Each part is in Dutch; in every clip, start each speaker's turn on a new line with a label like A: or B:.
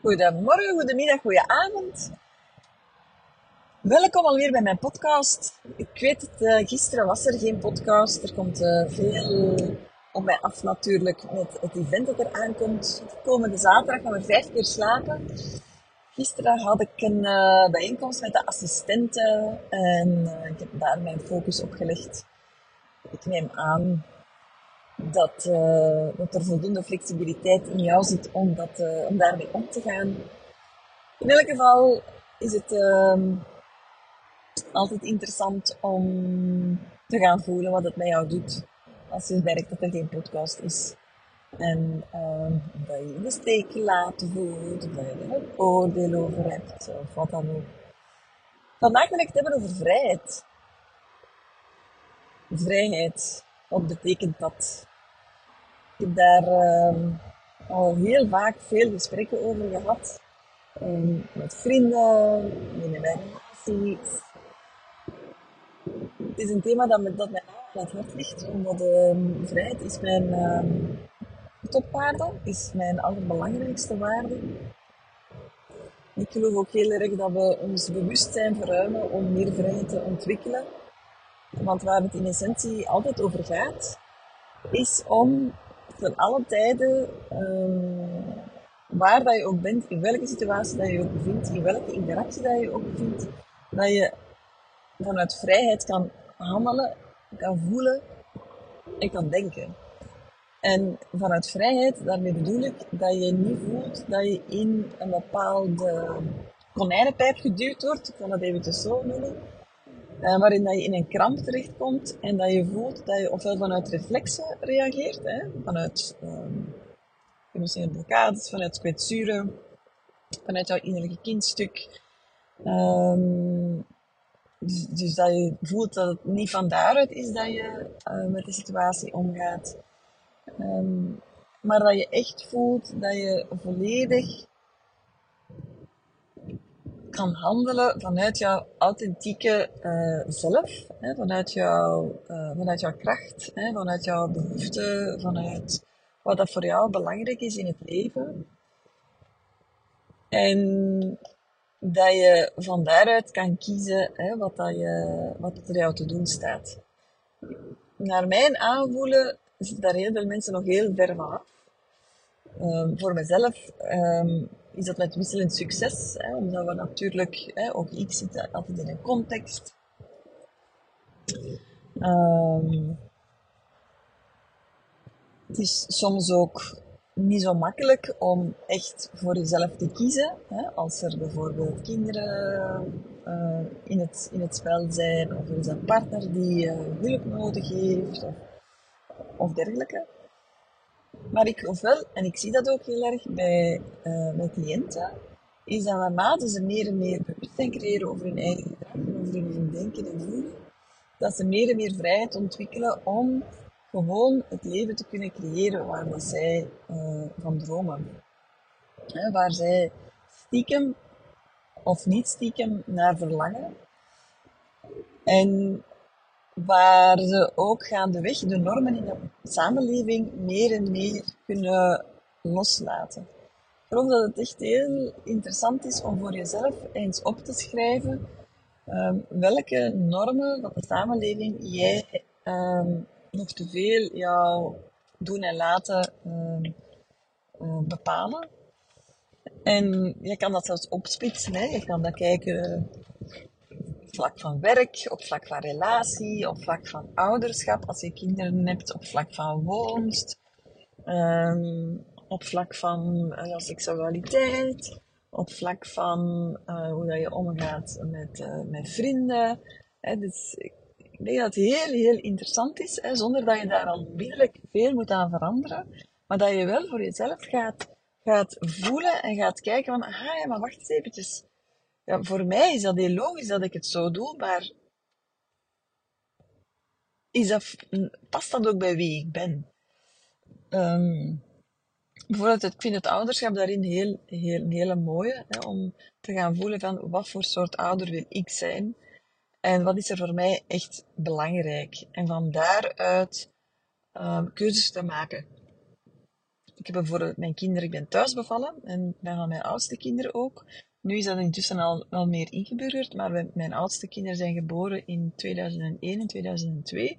A: Goedemorgen, goedemiddag, goedenavond. Welkom alweer bij mijn podcast. Ik weet het, uh, gisteren was er geen podcast. Er komt uh, veel op mij af natuurlijk met het event dat er aankomt. De komende zaterdag gaan we vijf keer slapen. Gisteren had ik een uh, bijeenkomst met de assistenten en ik heb daar mijn focus op gelegd. Ik neem aan dat, uh, dat er voldoende flexibiliteit in jou zit om, dat, uh, om daarmee om te gaan. In elk geval is het uh, altijd interessant om te gaan voelen wat het met jou doet als je merkt dat er geen podcast is. En ehm, dat je in de steek voelt, of dat je er een oordeel over hebt, of wat dan ook. Vandaag wil ik het hebben over vrijheid. Vrijheid. Wat betekent dat? Ik heb daar uh, al heel vaak veel gesprekken over gehad. Um, met vrienden, in mijn relaties. Het is een thema dat, me, dat mij aan het hart ligt, omdat uh, vrijheid is mijn topwaarde, is mijn allerbelangrijkste waarde. Ik geloof ook heel erg dat we ons bewustzijn verruimen om meer vrijheid te ontwikkelen. Want waar het in essentie altijd over gaat, is om ten alle tijden, um, waar dat je ook bent, in welke situatie dat je ook bevindt, in welke interactie dat je ook bevindt, dat je vanuit vrijheid kan handelen, kan voelen en kan denken. En vanuit vrijheid, daarmee bedoel ik dat je niet voelt dat je in een bepaalde konijnenpijp geduwd wordt, ik kan dat even zo noemen, uh, waarin dat je in een kramp terechtkomt en dat je voelt dat je ofwel vanuit reflexen reageert, hè, vanuit um, emotionele blokkades, vanuit kwetsuren, vanuit jouw innerlijke kindstuk. Um, dus, dus, dat je voelt dat het niet van daaruit is dat je uh, met de situatie omgaat. Um, maar dat je echt voelt dat je volledig kan handelen vanuit jouw authentieke uh, zelf, hè, vanuit, jouw, uh, vanuit jouw kracht, hè, vanuit jouw behoeften, vanuit wat dat voor jou belangrijk is in het leven. En dat je van daaruit kan kiezen hè, wat, dat je, wat er jou te doen staat. Naar mijn aanvoelen zitten daar heel veel mensen nog heel ver van af. Um, voor mezelf um, is dat met wisselend succes. Hè, omdat we natuurlijk, hè, ook ik zit altijd in een context. Um, het is soms ook niet zo makkelijk om echt voor jezelf te kiezen. Hè, als er bijvoorbeeld kinderen uh, in, het, in het spel zijn, of er is een partner die uh, hulp nodig heeft, of, of dergelijke. Maar ik geloof wel, en ik zie dat ook heel erg bij uh, mijn cliënten, is dat naarmate ze meer en meer bewustzijn creëren over hun eigen gedrag, over hun denken en doen, dat ze meer en meer vrijheid ontwikkelen om gewoon het leven te kunnen creëren waar zij uh, van dromen. Waar zij stiekem of niet stiekem naar verlangen. En waar ze ook gaandeweg de normen in de samenleving meer en meer kunnen loslaten. Ik geloof dat het echt heel interessant is om voor jezelf eens op te schrijven um, welke normen van de samenleving jij um, nog te veel jouw doen en laten um, uh, bepalen. En je kan dat zelfs opsplitsen. Je kan dat kijken vlak van werk, op vlak van relatie, op vlak van ouderschap, als je kinderen hebt, op vlak van woonst, um, op vlak van uh, seksualiteit, op vlak van uh, hoe dat je omgaat met, uh, met vrienden. Hè, dus ik denk dat het heel, heel interessant is, hè, zonder dat je daar al onmiddellijk veel moet aan veranderen, maar dat je wel voor jezelf gaat, gaat voelen en gaat kijken van, ah maar wacht eens eventjes ja, voor mij is dat heel logisch dat ik het zo doe, maar is dat, past dat ook bij wie ik ben? Um, bijvoorbeeld, ik vind het ouderschap daarin heel, heel, hele mooie, hè, om te gaan voelen van wat voor soort ouder wil ik zijn en wat is er voor mij echt belangrijk. En van daaruit um, keuzes te maken. ik heb bijvoorbeeld mijn kinderen, ik ben thuis bevallen en ben van mijn oudste kinderen ook. Nu is dat intussen al, meer ingeburgerd, maar mijn oudste kinderen zijn geboren in 2001 en 2002.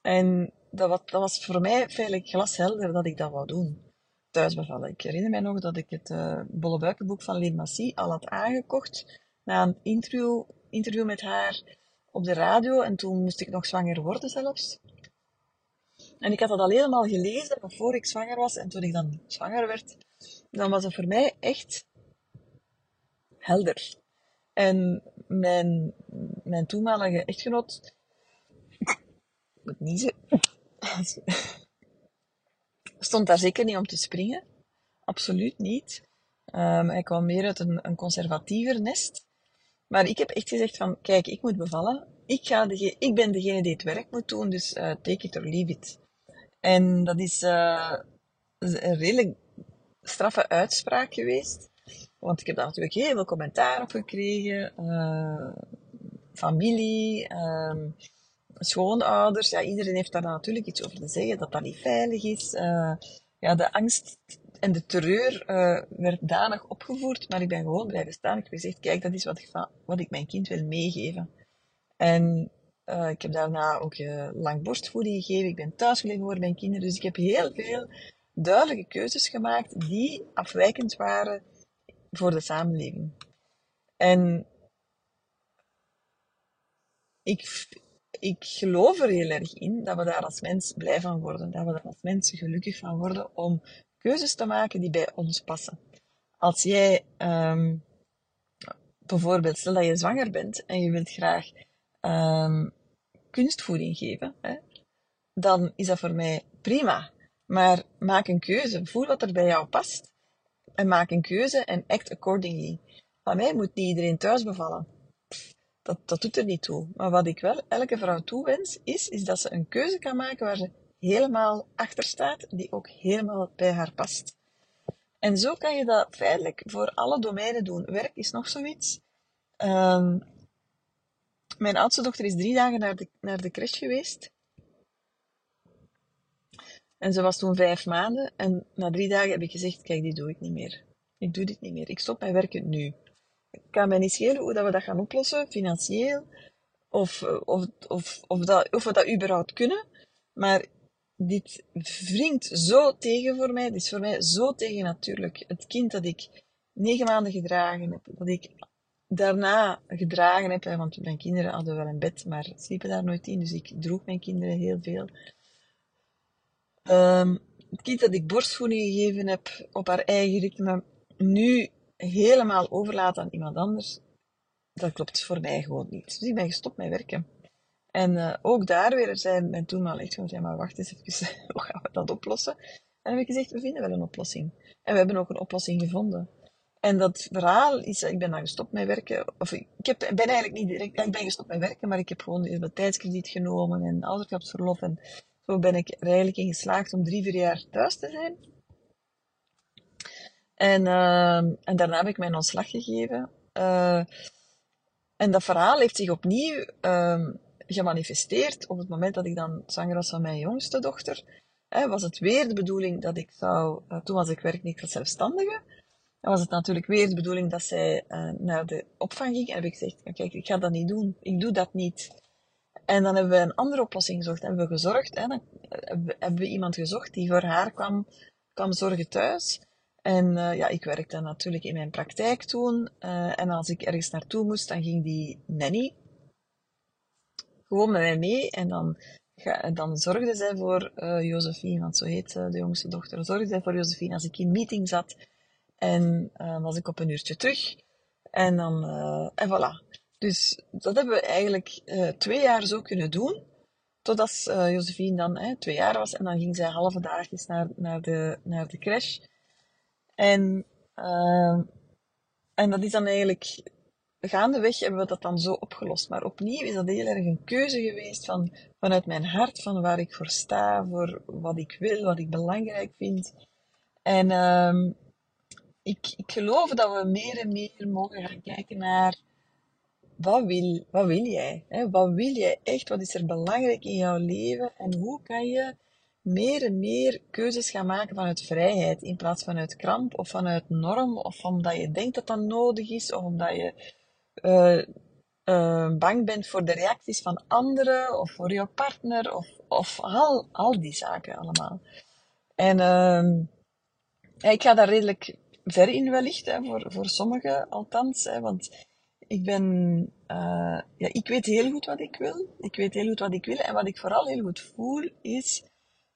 A: En dat dat was voor mij feitelijk glashelder dat ik dat wou doen. Thuis bevallen. Ik herinner mij nog dat ik het uh, Bolle Buikenboek van Leen Massy al had aangekocht na een interview, interview met haar op de radio. En toen moest ik nog zwanger worden zelfs. En ik had dat al helemaal gelezen voor ik zwanger was. En toen ik dan zwanger werd, dan was het voor mij echt helder. En mijn, mijn toenmalige echtgenoot, ik moet niezen, stond daar zeker niet om te springen. Absoluut niet. Um, hij kwam meer uit een, een conservatiever nest. Maar ik heb echt gezegd van, kijk, ik moet bevallen. Ik, ga de, ik ben degene die het werk moet doen, dus uh, take it or leave it. En dat is uh, een redelijk straffe uitspraak geweest. Want ik heb daar natuurlijk heel veel commentaar op gekregen. Uh, familie, uh, schoonouders. Ja, iedereen heeft daar natuurlijk iets over te zeggen, dat dat niet veilig is. Uh, ja, de angst en de terreur uh, werd danig opgevoerd, maar ik ben gewoon blijven staan. Ik heb gezegd, kijk, dat is wat ik, wat ik mijn kind wil meegeven. En ik heb daarna ook uh, lang borstvoeding gegeven. Ik ben thuisgelegen voor mijn kinderen. Dus ik heb heel veel duidelijke keuzes gemaakt die afwijkend waren voor de samenleving. En ik, ik geloof er heel erg in dat we daar als mens blij van worden. Dat we daar als mensen gelukkig van worden om keuzes te maken die bij ons passen. Als jij um, bijvoorbeeld, stel dat je zwanger bent en je wilt graag um, kunstvoeding geven, hè, dan is dat voor mij prima. Maar maak een keuze, voel wat er bij jou past en maak een keuze en act accordingly. Van mij moet niet iedereen thuis bevallen. Dat, dat doet er niet toe. Maar wat ik wel elke vrouw toewens, is, is dat ze een keuze kan maken waar ze helemaal achter staat, die ook helemaal bij haar past. En zo kan je dat feitelijk voor alle domeinen doen. Werk is nog zoiets. Um, mijn oudste dochter is drie dagen naar de, naar de crash geweest. En ze was toen vijf maanden. En na drie dagen heb ik gezegd, kijk, dit doe ik niet meer. Ik doe dit niet meer. Ik stop mijn werken nu. Het kan mij niet schelen hoe dat we dat gaan oplossen, financieel. Of, of, of, of, dat, of we dat überhaupt kunnen. Maar dit wringt zo tegen voor mij. Dit is voor mij zo tegen natuurlijk. Het kind dat ik negen maanden gedragen heb, dat ik daarna gedragen heb, want mijn kinderen hadden wel een bed, maar sliepen daar nooit in, dus ik droeg mijn kinderen heel veel. Het kind dat ik borstvoeding gegeven heb op haar eigen ritme, nu helemaal overlaten aan iemand anders, dat klopt voor mij gewoon niet. Dus ik ben gestopt met werken. En uh, ook daar weer zei mijn toenmaal echt van, ja maar wacht eens even, hoe gaan we dat oplossen? En heb ik gezegd, we vinden wel een oplossing. En we hebben ook een oplossing gevonden. En dat verhaal is, ik ben dan gestopt met werken, of ik, heb, ben eigenlijk niet direct, ik ben gestopt met werken, maar ik heb gewoon tijdskrediet genomen en ouderschapsverlof en zo ben ik er eigenlijk in geslaagd om drie, vier jaar thuis te zijn. En, uh, en daarna heb ik mijn ontslag gegeven. Uh, en dat verhaal heeft zich opnieuw uh, gemanifesteerd op het moment dat ik dan zwanger was van mijn jongste dochter. Hè, was het weer de bedoeling dat ik zou, uh, toen was ik werkelijk als zelfstandige, dan was het natuurlijk weer de bedoeling dat zij uh, naar de opvang ging. En heb ik gezegd, kijk, ik ga dat niet doen. Ik doe dat niet. En dan hebben we een andere oplossing gezocht. Hebben we gezorgd, hè, dan hebben we iemand gezocht die voor haar kwam, kwam zorgen thuis. En uh, ja, ik werkte natuurlijk in mijn praktijk toen. Uh, en als ik ergens naartoe moest, dan ging die nanny gewoon met mij mee. En dan, dan zorgde zij voor uh, Josephine, want zo heet de jongste dochter. Zorgde zij voor Josephine als ik in meeting zat. En was ik op een uurtje terug. En dan, en voilà. Dus dat hebben we eigenlijk uh, twee jaar zo kunnen doen. Totdat uh, Josephine dan twee jaar was en dan ging zij halve dagjes naar, naar, de, naar de crash. En, uh, en dat is dan eigenlijk, gaandeweg hebben we dat dan zo opgelost. Maar opnieuw is dat heel erg een keuze geweest van, vanuit mijn hart, van waar ik voor sta, voor wat ik wil, wat ik belangrijk vind. En uh, ik, ik geloof dat we meer en meer mogen gaan kijken naar wat wil, wat wil jij? Hè? Wat wil jij echt? Wat is er belangrijk in jouw leven? En hoe kan je meer en meer keuzes gaan maken vanuit vrijheid, in plaats van uit kramp of vanuit norm, of omdat je denkt dat dat nodig is, of omdat je uh, uh, bang bent voor de reacties van anderen, of voor jouw partner, of, of al, al die zaken allemaal. En uh, ik ga daar redelijk ver in wellicht, hè, voor, voor sommigen althans, hè, want ik ben, uh, ja, ik weet heel goed wat ik wil. Ik weet heel goed wat ik wil. En wat ik vooral heel goed voel, is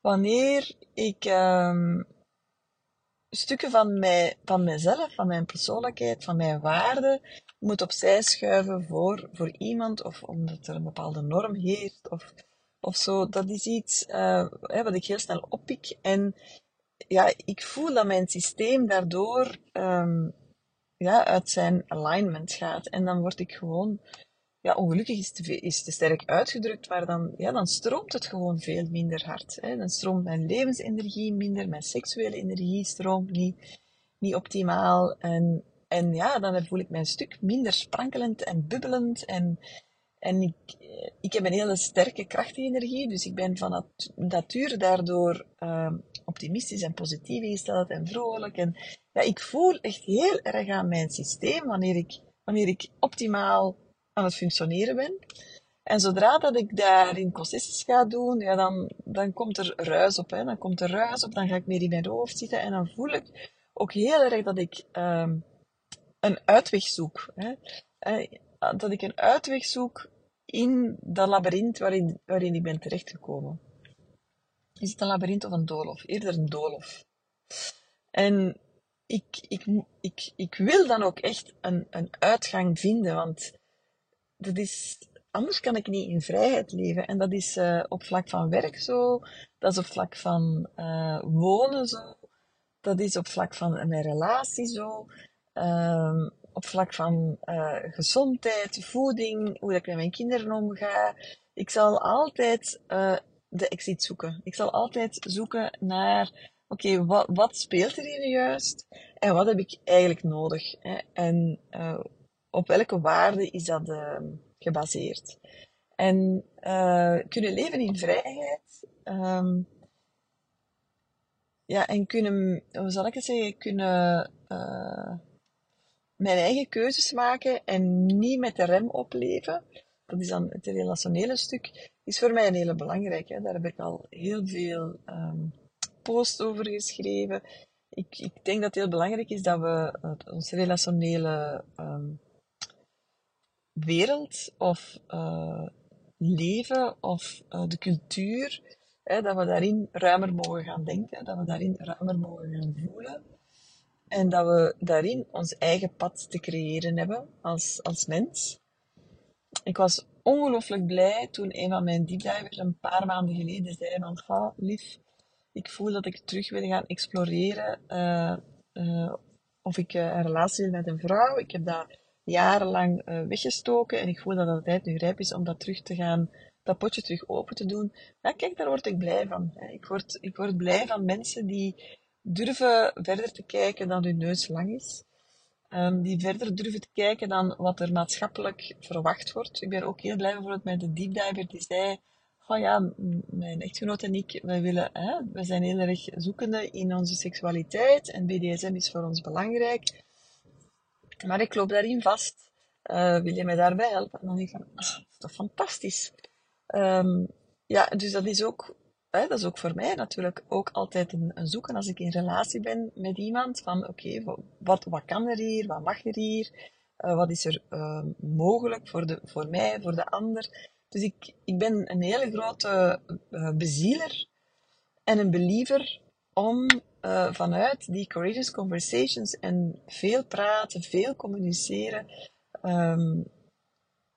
A: wanneer ik um, stukken van, mij, van mijzelf, van mijn persoonlijkheid, van mijn waarden, moet opzij schuiven voor, voor iemand, of omdat er een bepaalde norm heerst, of, of zo. Dat is iets uh, wat ik heel snel oppik. En ja, ik voel dat mijn systeem daardoor um, ja, uit zijn alignment gaat. En dan word ik gewoon, ja, ongelukkig is te, is te sterk uitgedrukt, maar dan, ja, dan stroomt het gewoon veel minder hard. Hè. Dan stroomt mijn levensenergie minder, mijn seksuele energie stroomt niet, niet optimaal. En, en ja, dan voel ik mij een stuk minder sprankelend en bubbelend en en ik, ik heb een hele sterke krachtige energie, dus ik ben van natuur daardoor uh, optimistisch en positief ingesteld en vrolijk. En ja, ik voel echt heel erg aan mijn systeem wanneer ik, wanneer ik optimaal aan het functioneren ben. En zodra dat ik daarin concessies ga doen, ja, dan, dan komt er ruis op. Hè. Dan komt er ruis op, dan ga ik meer in mijn hoofd zitten en dan voel ik ook heel erg dat ik um, een uitweg zoek. Hè. Dat ik een uitweg zoek in dat labyrint waarin, waarin ik ben terechtgekomen. Is het een labyrint of een doolhof? Eerder een doolhof. En ik, ik, ik, ik wil dan ook echt een, een uitgang vinden, want dat is, anders kan ik niet in vrijheid leven. En dat is uh, op vlak van werk zo, dat is op vlak van uh, wonen zo, dat is op vlak van mijn relatie zo. Um, op vlak van uh, gezondheid, voeding, hoe ik met mijn kinderen omga. Ik zal altijd de exit zoeken. Ik zal altijd zoeken naar, oké, wat, wat speelt er hier juist? En wat heb ik eigenlijk nodig? Hè? En uh, op welke waarde is dat gebaseerd? En kunnen leven in vrijheid. Um, ja, en kunnen, hoe zal ik het zeggen, kunnen mijn eigen keuzes maken en niet met de rem opleven. Dat is dan het relationele stuk. Is voor mij een hele belangrijke. Daar heb ik al heel veel um, posts over geschreven. Ik, ik denk dat het heel belangrijk is dat we uh, onze relationele um, wereld of uh, leven of uh, de cultuur, hè, dat we daarin ruimer mogen gaan denken, dat we daarin ruimer mogen gaan voelen. En dat we daarin ons eigen pad te creëren hebben als, als mens. Ik was ongelooflijk blij toen een van mijn deepdivers een paar maanden geleden zei van, lief, ik voel dat ik terug wil gaan exploreren uh, uh, of ik uh, een relatie wil met een vrouw. Ik heb dat jarenlang weggestoken en ik voel dat het tijd nu rijp is om dat terug te gaan, dat potje terug open te doen. Ja, kijk, daar word ik blij van. Ik word, ik word blij van mensen die durven verder te kijken dan hun neus lang is. Um, die verder durven te kijken dan wat er maatschappelijk verwacht wordt. Ik ben ook heel blij bijvoorbeeld met de deepdiver die zei, oh ja, mijn echtgenoot en ik, wij willen, hè, we zijn heel erg zoekende in onze seksualiteit en BDSM is voor ons belangrijk. Maar ik loop daarin vast. Uh, wil je mij daarbij helpen? En dan denk ik van, ah, dat is toch fantastisch. Um, ja, dus dat is ook dat is ook voor mij natuurlijk ook altijd een, zoeken als ik in relatie ben met iemand. Van oké, wat, wat kan er hier? Wat mag er hier? Uh, wat is er uh, mogelijk voor, de, voor mij, voor de ander? Dus ik, ik ben een hele grote uh, bezieler en een believer om vanuit die courageous conversations en veel praten, veel communiceren, um,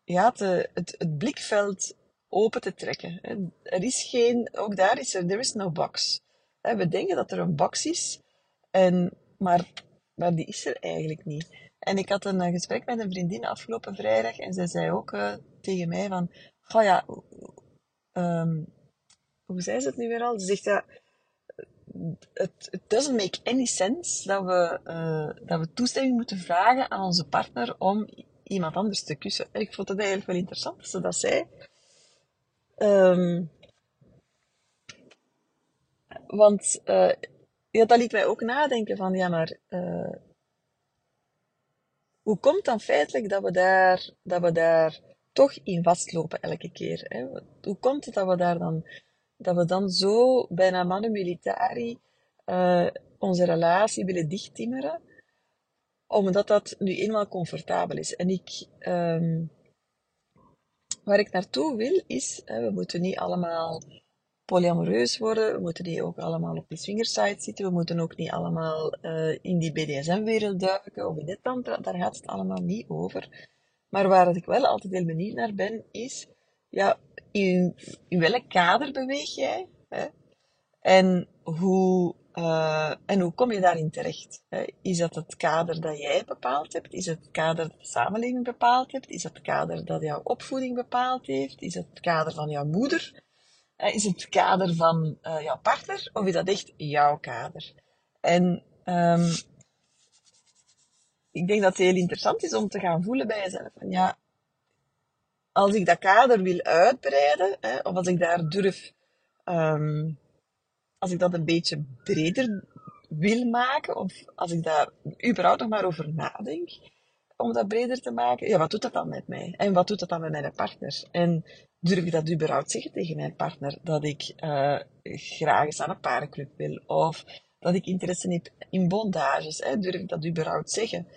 A: ja, te, het, het blikveld open te trekken. Er is geen, ook daar is er, there is no box. We denken dat er een box is, en, maar, die is er eigenlijk niet. En ik had een gesprek met een vriendin afgelopen vrijdag en zij zei ook uh, tegen mij van, oh ja, um, hoe zei ze het nu weer al? Ze zegt ja, het doesn't make any sense dat we, uh, dat we toestemming moeten vragen aan onze partner om iemand anders te kussen. En ik vond het eigenlijk wel interessant dat ze dat zei. Um, want uh, ja, dat liet mij ook nadenken van, ja, maar uh, hoe komt dan feitelijk dat we daar, dat we daar toch in vastlopen elke keer? Hè? Hoe komt het dat we daar dan, dat we dan zo bijna manu militari uh, onze relatie willen dichttimmeren? Omdat dat nu eenmaal comfortabel is. En ik, um, waar ik naartoe wil is, we moeten niet allemaal polyamoreus worden, we moeten niet ook allemaal op die swingersite zitten, we moeten ook niet allemaal uh, in die BDSM-wereld duiken of in dit tantra, daar gaat het allemaal niet over. Maar waar ik wel altijd heel benieuwd naar ben, is, ja, in, in welk kader beweeg jij? Hè? En hoe uh, en hoe kom je daarin terecht? Is dat het kader dat jij bepaald hebt? Is het het kader dat de samenleving bepaald heeft? Is het kader dat jouw opvoeding bepaald heeft? Is het kader van jouw moeder? Is het het kader van jouw partner? Of is dat echt jouw kader? En um, ik denk dat het heel interessant is om te gaan voelen bij jezelf. Van, ja, als ik dat kader wil uitbreiden, hè, of als ik daar durf um, als ik dat een beetje breder wil maken, of als ik daar überhaupt nog maar over nadenk, om dat breder te maken, ja, wat doet dat dan met mij? En wat doet dat dan met mijn partner? En durf ik dat überhaupt zeggen tegen mijn partner? Dat ik uh, graag eens aan een parenclub wil, of dat ik interesse heb in bondages, hè? durf ik dat überhaupt zeggen?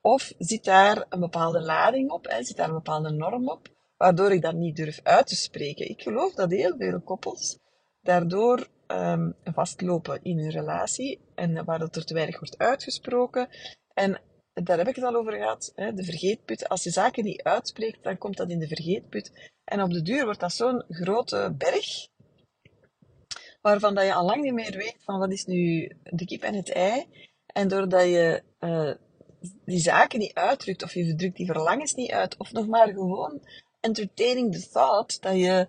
A: Of zit daar een bepaalde lading op, zit daar een bepaalde norm op, waardoor ik dat niet durf uit te spreken? Ik geloof dat heel veel koppels daardoor um, vastlopen in hun relatie en waar dat er te weinig wordt uitgesproken. En daar heb ik het al over gehad, hè, de vergeetput. Als je zaken niet uitspreekt, dan komt dat in de vergeetput. En op de duur wordt dat zo'n grote berg, waarvan dat je al lang niet meer weet van wat is nu de kip en het ei. En doordat je uh, die zaken niet uitdrukt, of je drukt die verlangens niet uit, of nog maar gewoon entertaining the thought, dat je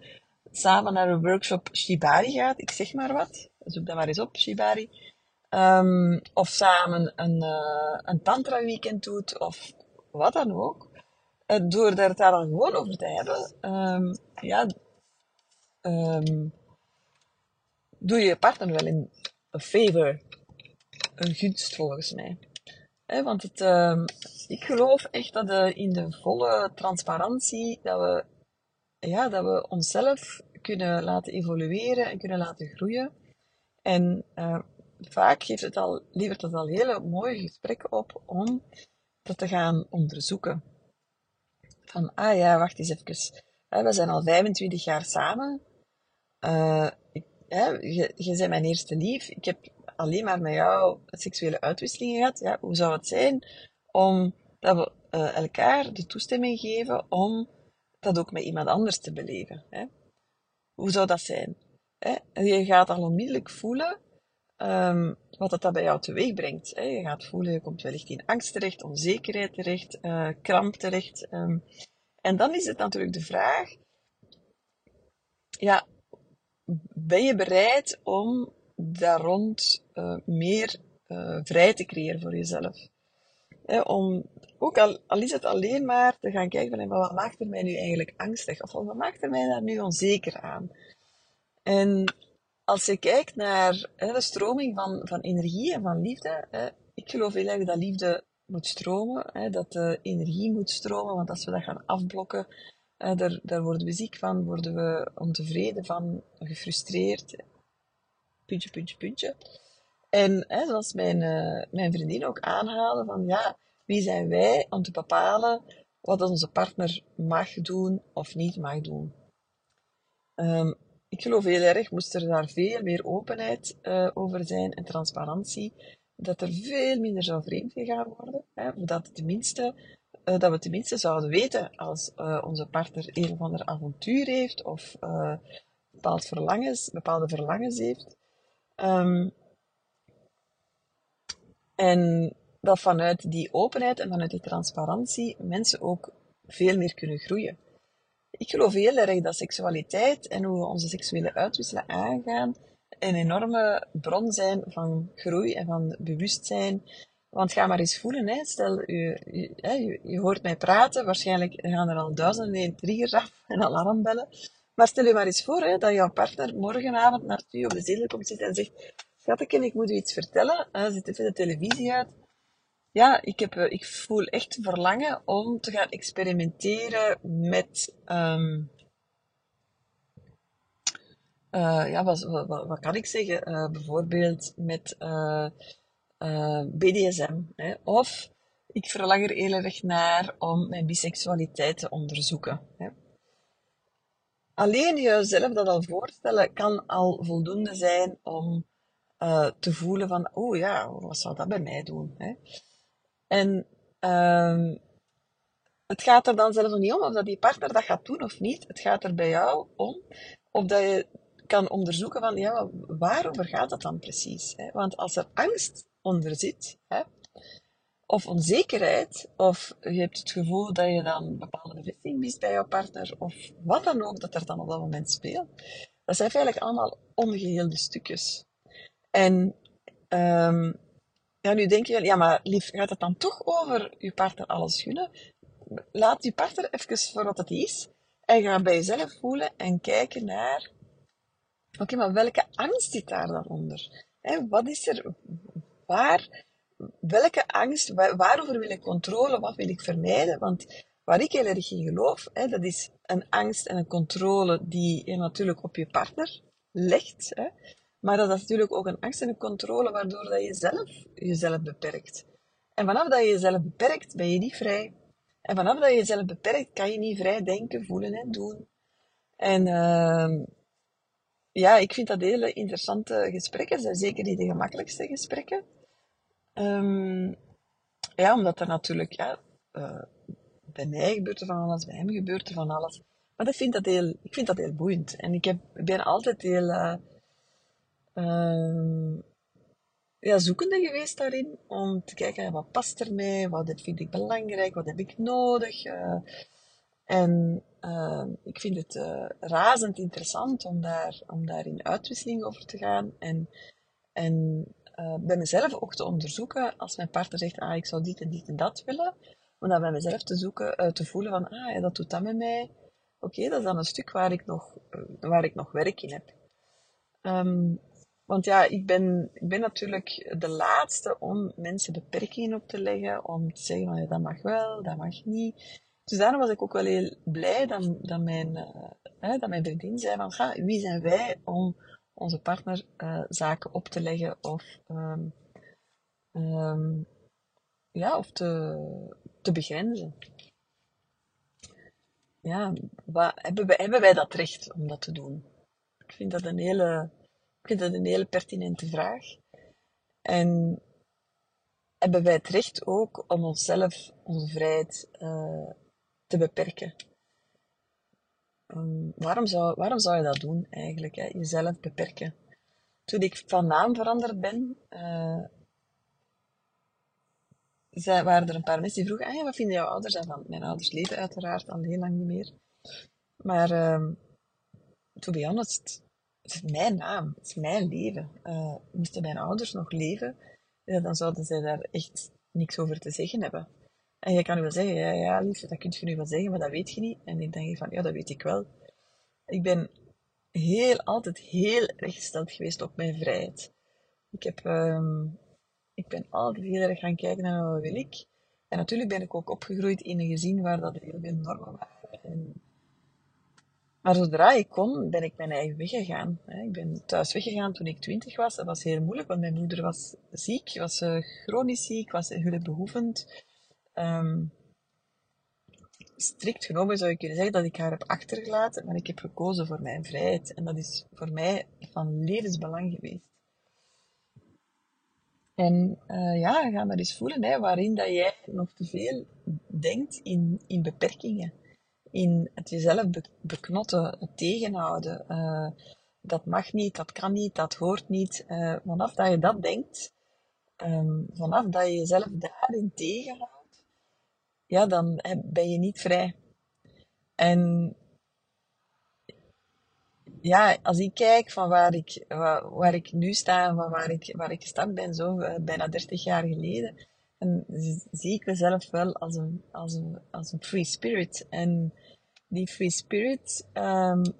A: samen naar een workshop Shibari gaat, ik zeg maar wat, zoek dat maar eens op, Shibari. Um, of samen een, uh, een tantra weekend doet, of wat dan ook. Uh, door daar het daar dan gewoon over te hebben, um, ja, um, doe je je partner wel in een favor, een gunst volgens mij. He, want het, ik geloof echt dat de, in de volle transparantie, dat we ja, dat we onszelf kunnen laten evolueren en kunnen laten groeien. En uh, vaak geeft het al, levert het al hele mooie gesprekken op om dat te gaan onderzoeken. Van, ah ja, wacht eens even. We zijn al 25 jaar samen. Uh, je, je bent mijn eerste lief. Ik heb alleen maar met jou seksuele uitwisselingen gehad. Ja, hoe zou het zijn om dat we uh, elkaar de toestemming geven om dat ook met iemand anders te beleven. Hè? Hoe zou dat zijn? Hè? Je gaat al onmiddellijk voelen um, wat dat, bij jou teweeg brengt. Hè? Je gaat voelen, je komt wellicht in angst terecht, onzekerheid terecht, uh, kramp terecht. Um, en dan is het natuurlijk de vraag, ja, ben je bereid om daar rond uh, meer uh, vrij te creëren voor jezelf? Om ook al, al is het alleen maar te gaan kijken van, wat maakt er mij nu eigenlijk angstig? Of wat maakt er mij daar nu onzeker aan? En als je kijkt naar hè, de stroming van, van energie en van liefde, hè, ik geloof heel erg dat liefde moet stromen, hè, dat de energie moet stromen, want als we dat gaan afblokken, daar, daar worden we ziek van, worden we ontevreden van, gefrustreerd, puntje, puntje, puntje. En hè, zoals mijn, uh, mijn vriendin ook aanhalen, van ja, wie zijn wij om te bepalen wat onze partner mag doen of niet mag doen? Um, ik geloof heel erg, moest er daar veel meer openheid uh, over zijn en transparantie, dat er veel minder zou vreemd gegaan worden. Hè, dat, tenminste, uh, dat we tenminste zouden weten als onze partner een of ander avontuur heeft of bepaald verlangens, bepaalde verlangens heeft. Um, en dat vanuit die openheid en vanuit die transparantie mensen ook veel meer kunnen groeien. Ik geloof heel erg dat seksualiteit en hoe we onze seksuele uitwisselen aangaan een enorme bron zijn van groei en van bewustzijn. Want ga maar eens voelen, hè. stel, je, hoort mij praten, waarschijnlijk gaan er al duizenden triggers af en alarmbellen. Maar stel je maar eens voor hè, dat jouw partner morgenavond naar u op de zetel komt zitten en zegt: Schatje, ik moet u iets vertellen. Hij zit even de televisie uit. Ja, ik, heb, eh, ik voel echt verlangen om te gaan experimenteren met. Um, uh, ja, wat, wat, kan ik zeggen? Bijvoorbeeld met BDSM. Hè? Of ik verlang er heel erg naar om mijn biseksualiteit te onderzoeken. Hè? Alleen jezelf dat al voorstellen kan al voldoende zijn om uh, te voelen van, oh ja, wat zou dat bij mij doen? Hè? En uh, het gaat er dan zelfs niet om of dat die partner dat gaat doen of niet. Het gaat er bij jou om of dat je kan onderzoeken van, ja, waarover gaat dat dan precies? Hè? Want als er angst onder zit, hè, of onzekerheid, of je hebt het gevoel dat je dan bepaalde bevestiging mist bij jouw partner, of wat dan ook dat er dan op dat moment speelt. Dat zijn eigenlijk allemaal ongeheelde stukjes. En um, ja, nu denk je, ja, maar lief, gaat het dan toch over je partner alles gunnen? Laat je partner even voor wat het is en ga bij jezelf voelen en kijken naar, oké, maar welke angst zit daar dan onder? Wat is er, waar welke angst, waarover wil ik controle, wat wil ik vermijden? Want waar ik heel erg in geloof, dat is een angst en een controle die je natuurlijk op je partner legt. Maar dat is natuurlijk ook een angst en een controle waardoor dat je zelf jezelf beperkt. En vanaf dat je jezelf beperkt, ben je niet vrij. En vanaf dat je jezelf beperkt, kan je niet vrij denken, voelen en doen. En uh, ja, ik vind dat hele interessante gesprekken. zijn zeker niet de gemakkelijkste gesprekken. Um, ja, omdat er natuurlijk, ja, uh, bij mij gebeurt er van alles, bij hem gebeurt er van alles. Maar ik vind dat heel, ik vind dat heel boeiend. En ik heb, ben altijd heel uh, uh, ja, zoekende geweest daarin. Om te kijken, wat past er mij? Wat vind ik belangrijk? Wat heb ik nodig? Uh, en uh, ik vind het uh, razend interessant om daar, om daar in uitwisseling over te gaan. En, en uh, bij mezelf ook te onderzoeken, als mijn partner zegt, ah, ik zou dit en dit en dat willen, om dan bij mezelf te zoeken, te voelen van, ah, dat doet dat met mij. Oké, dat is dan een stuk waar ik nog, waar ik nog werk in heb. Um, want ja, ik ben, ik ben natuurlijk de laatste om mensen beperkingen op te leggen, om te zeggen van, ja, dat mag wel, dat mag niet. Dus daarom was ik ook wel heel blij dat, mijn, dat mijn vriendin zei van, ga, wie zijn wij om onze partner uh, zaken op te leggen of, um, um, ja, of te, te begrenzen. Ja, hebben, wij, hebben wij dat recht om dat te doen? Ik vind dat een hele, vind dat een hele pertinente vraag. En hebben wij het recht ook om onszelf, onze vrijheid uh, te beperken? Um, waarom, zou, waarom zou je dat doen eigenlijk? Hè? Jezelf beperken. Toen ik van naam veranderd ben, zei, waren er een paar mensen die vroegen: ah, wat vinden jouw ouders ervan? Mijn ouders leven uiteraard al heel lang niet meer. Maar uh, to be honest, het is mijn naam, het is mijn leven. Uh, moesten mijn ouders nog leven, dan zouden zij daar echt niks over te zeggen hebben. En je kan wel zeggen, ja, ja, lief, dat kun je nu wel zeggen, maar dat weet je niet. En ik denk van, ja, dat weet ik wel. Ik ben heel, altijd heel erg gesteld geweest op mijn vrijheid. Ik, heb, um, ik ben altijd heel erg gaan kijken naar wat wil ik. En natuurlijk ben ik ook opgegroeid in een gezin waar dat heel veel normen waren. En... Maar zodra ik kon, ben ik mijn eigen weg gegaan. Ik ben thuis weggegaan toen ik twintig was. Dat was heel moeilijk, want mijn moeder was ziek, was uh, chronisch ziek, was hulpbehoevend. Um, strikt genomen zou je kunnen zeggen dat ik haar heb achtergelaten, maar ik heb gekozen voor mijn vrijheid. En dat is voor mij van levensbelang geweest. En uh, ja, ga maar eens voelen hè, waarin dat jij nog te veel denkt in, in beperkingen. In het jezelf be beknotten, het tegenhouden. Uh, dat mag niet, dat kan niet, dat hoort niet. Uh, vanaf dat je dat denkt, um, vanaf dat je jezelf daarin tegenhoudt, ja, dan ben je niet vrij. En ja, als ik kijk van waar ik, waar, ik nu sta en van waar ik, waar ik gestart ben, zo uh, bijna 30 jaar geleden, dan zie ik mezelf wel als een, als een, als een free spirit. En die free spirit,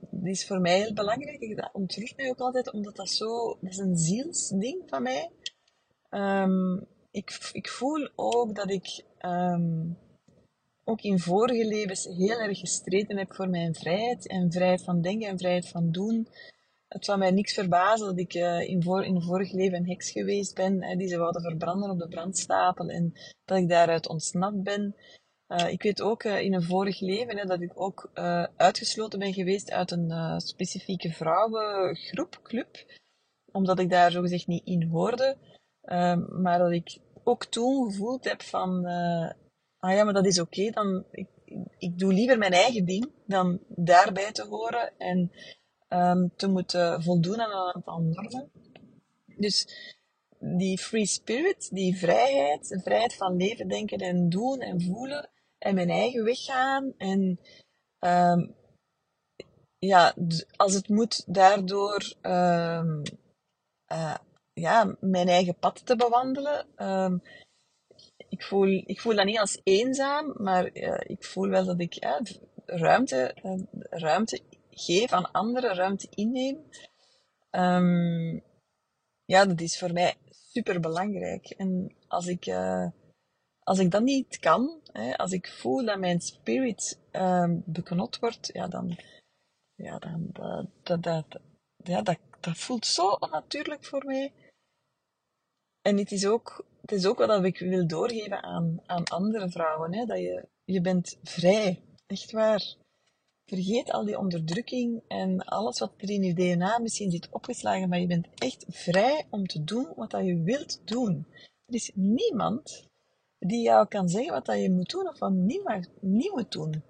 A: die is voor mij heel belangrijk. Dat ontroert mij ook altijd, omdat dat zo, dat is een zielsding van mij. Um, ik, ik voel ook dat ik um, ook in vorige levens heel erg gestreden heb voor mijn vrijheid. En vrijheid van denken en vrijheid van doen. Het zou mij niks verbazen dat ik uh, in, voor, in vorig leven een heks geweest ben, hè, die ze wilden verbranden op de brandstapel. En dat ik daaruit ontsnapt ben. Uh, ik weet ook uh, in een vorig leven hè, dat ik ook uh, uitgesloten ben geweest uit een specifieke vrouwengroep, club, omdat ik daar zogezegd niet in hoorde. Ehm, maar dat ik ook toen gevoeld heb van, ah ja, maar dat is oké, dan ik, ik doe liever mijn eigen ding dan daarbij te horen en um, te moeten voldoen aan een aantal normen. Dus die free spirit, die vrijheid, de vrijheid van leven, denken en doen en voelen, en mijn eigen weg gaan. En um, ja, als het moet, daardoor um, uh, ja, mijn eigen pad te bewandelen. Um, ik, voel, ik voel dat niet als eenzaam, maar uh, ik voel wel dat ik uh, ruimte, ruimte geef aan anderen, ruimte inneem. ja, dat is voor mij super belangrijk. En als ik als ik dat niet kan, hè, als ik voel dat mijn spirit um, beknot wordt, ja, dan, ja, dan dat, dat, dat, ja, dat, dat voelt zo onnatuurlijk voor mij. En het is ook, het is ook wat ik wil doorgeven aan, aan andere vrouwen, hè, dat je, je bent vrij, echt waar. Vergeet al die onderdrukking en alles wat er in je DNA misschien zit opgeslagen, maar je bent echt vrij om te doen wat dat je wilt doen. Er is niemand die jou kan zeggen wat dat je moet doen of wat niet, mag, niet moet doen.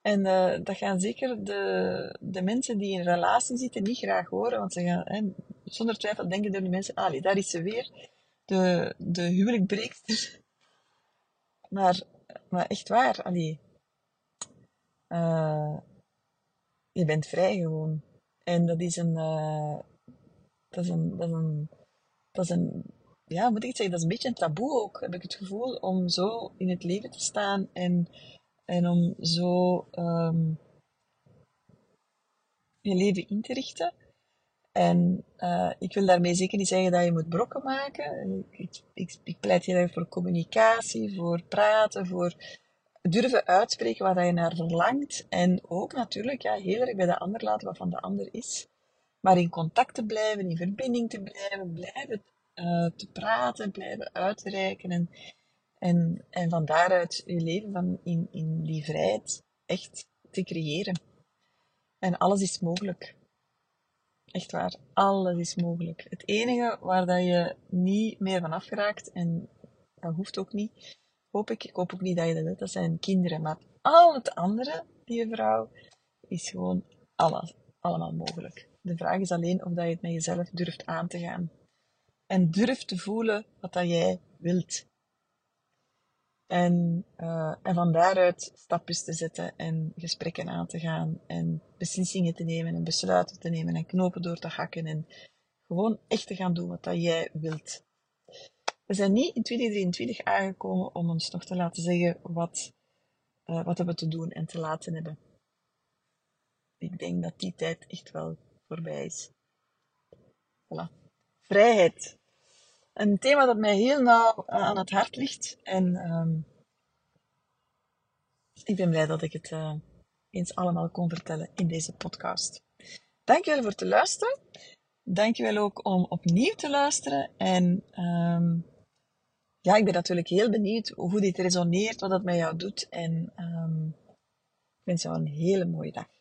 A: En uh, dat gaan zeker de, de mensen die in relatie zitten niet graag horen, want ze gaan, hè, zonder twijfel denken door die mensen, ah, daar is ze weer, de, de huwelijkbreekster. Maar, maar echt waar, allee, uh, je bent vrij gewoon. En is een, uh, dat is een, dat is een, dat is een ja, moet ik het zeggen, dat is een beetje een taboe ook, heb ik het gevoel, om zo in het leven te staan en, en om zo um, je leven in te richten. En uh, ik wil daarmee zeker niet zeggen dat je moet brokken maken. Ik, ik, pleit heel erg voor communicatie, voor praten, voor durven uitspreken waar je naar verlangt. En ook natuurlijk ja, heel erg bij de ander laten wat van de ander is. Maar in contact te blijven, in verbinding te blijven, blijven uh, te praten, blijven uitreiken en, en, en van daaruit je leven van in, in die vrijheid echt te creëren. En alles is mogelijk. Echt waar, alles is mogelijk. Het enige waar dat je niet meer van afgeraakt, en dat hoeft ook niet, hoop ik, ik hoop ook niet dat je dat doet, dat zijn kinderen. Maar al het andere, die vrouw, is gewoon alles, allemaal mogelijk. De vraag is alleen of dat je het met jezelf durft aan te gaan en durf te voelen wat dat jij wilt. En, uh, en van daaruit stapjes te zetten en gesprekken aan te gaan en beslissingen te nemen en besluiten te nemen en knopen door te hakken en gewoon echt te gaan doen wat dat jij wilt. We zijn niet in 2023 aangekomen om ons nog te laten zeggen wat, uh, wat we te doen en te laten hebben. Ik denk dat die tijd echt wel voorbij is. Voilà vrijheid. Een thema dat mij heel nauw eh, aan het hart ligt. En um, ik ben blij dat ik het uh, eens allemaal kon vertellen in deze podcast. Dankjewel voor het luisteren. Dankjewel ook om opnieuw te luisteren. En um, ja, ik ben natuurlijk heel benieuwd hoe dit resoneert, wat dat met jou doet. En um, ik wens jou een hele mooie dag.